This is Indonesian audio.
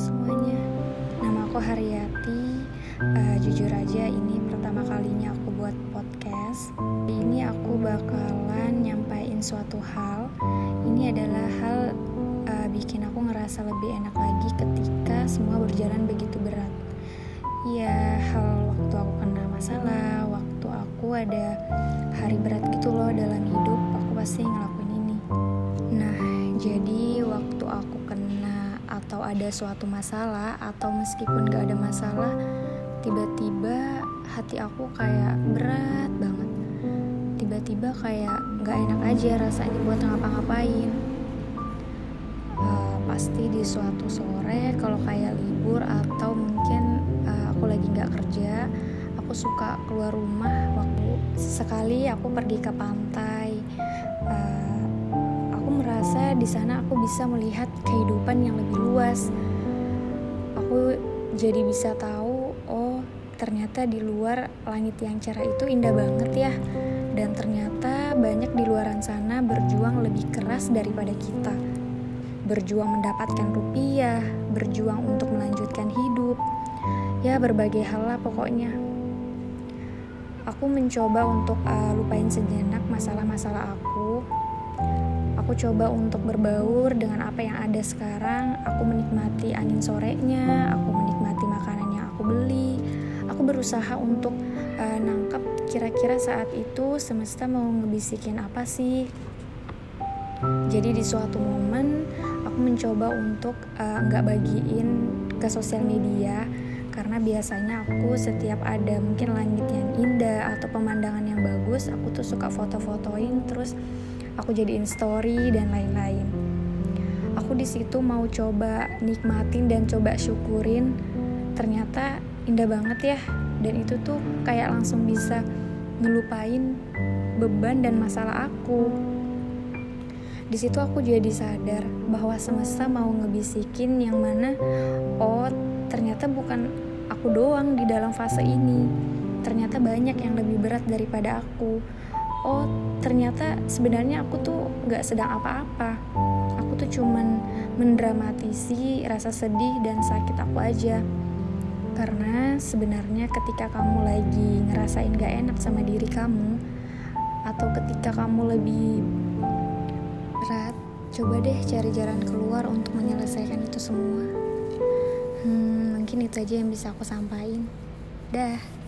Semuanya, nama aku Haryati. Uh, jujur aja ini pertama kalinya aku buat podcast. Ini aku bakalan nyampain suatu hal. Ini adalah hal uh, bikin aku ngerasa lebih enak lagi ketika semua berjalan begitu berat. Ya hal waktu aku kena masalah, waktu aku ada hari berat gitu loh dalam hidup, aku pasti ngelakuin ini. Nah, jadi waktu aku kena atau ada suatu masalah atau meskipun gak ada masalah, tiba-tiba hati aku kayak berat banget. Tiba-tiba kayak gak enak aja rasanya buat ngapa-ngapain. Uh, pasti di suatu sore kalau kayak libur atau mungkin uh, aku lagi gak kerja, aku suka keluar rumah waktu sekali aku pergi ke pantai. Merasa di sana aku bisa melihat kehidupan yang lebih luas. Aku jadi bisa tahu, oh ternyata di luar langit yang cerah itu indah banget ya. Dan ternyata banyak di luaran sana berjuang lebih keras daripada kita. Berjuang mendapatkan rupiah, berjuang untuk melanjutkan hidup. Ya berbagai hal lah pokoknya. Aku mencoba untuk uh, lupain sejenak masalah-masalah aku Aku coba untuk berbaur dengan apa yang ada sekarang. Aku menikmati angin sorenya, aku menikmati makanan yang aku beli. Aku berusaha untuk uh, nangkep kira-kira saat itu semesta mau ngebisikin apa sih. Jadi di suatu momen aku mencoba untuk uh, nggak bagiin ke sosial media karena biasanya aku setiap ada mungkin langit yang indah atau pemandangan yang bagus aku tuh suka foto-fotoin terus aku jadiin story dan lain-lain. Aku di situ mau coba nikmatin dan coba syukurin. Ternyata indah banget ya. Dan itu tuh kayak langsung bisa ngelupain beban dan masalah aku. Di situ aku jadi sadar bahwa semesta mau ngebisikin yang mana oh ternyata bukan aku doang di dalam fase ini. Ternyata banyak yang lebih berat daripada aku oh ternyata sebenarnya aku tuh gak sedang apa-apa. Aku tuh cuman mendramatisi rasa sedih dan sakit aku aja. Karena sebenarnya ketika kamu lagi ngerasain gak enak sama diri kamu atau ketika kamu lebih berat coba deh cari jalan keluar untuk menyelesaikan itu semua. Hmm, mungkin itu aja yang bisa aku sampaikan. Dah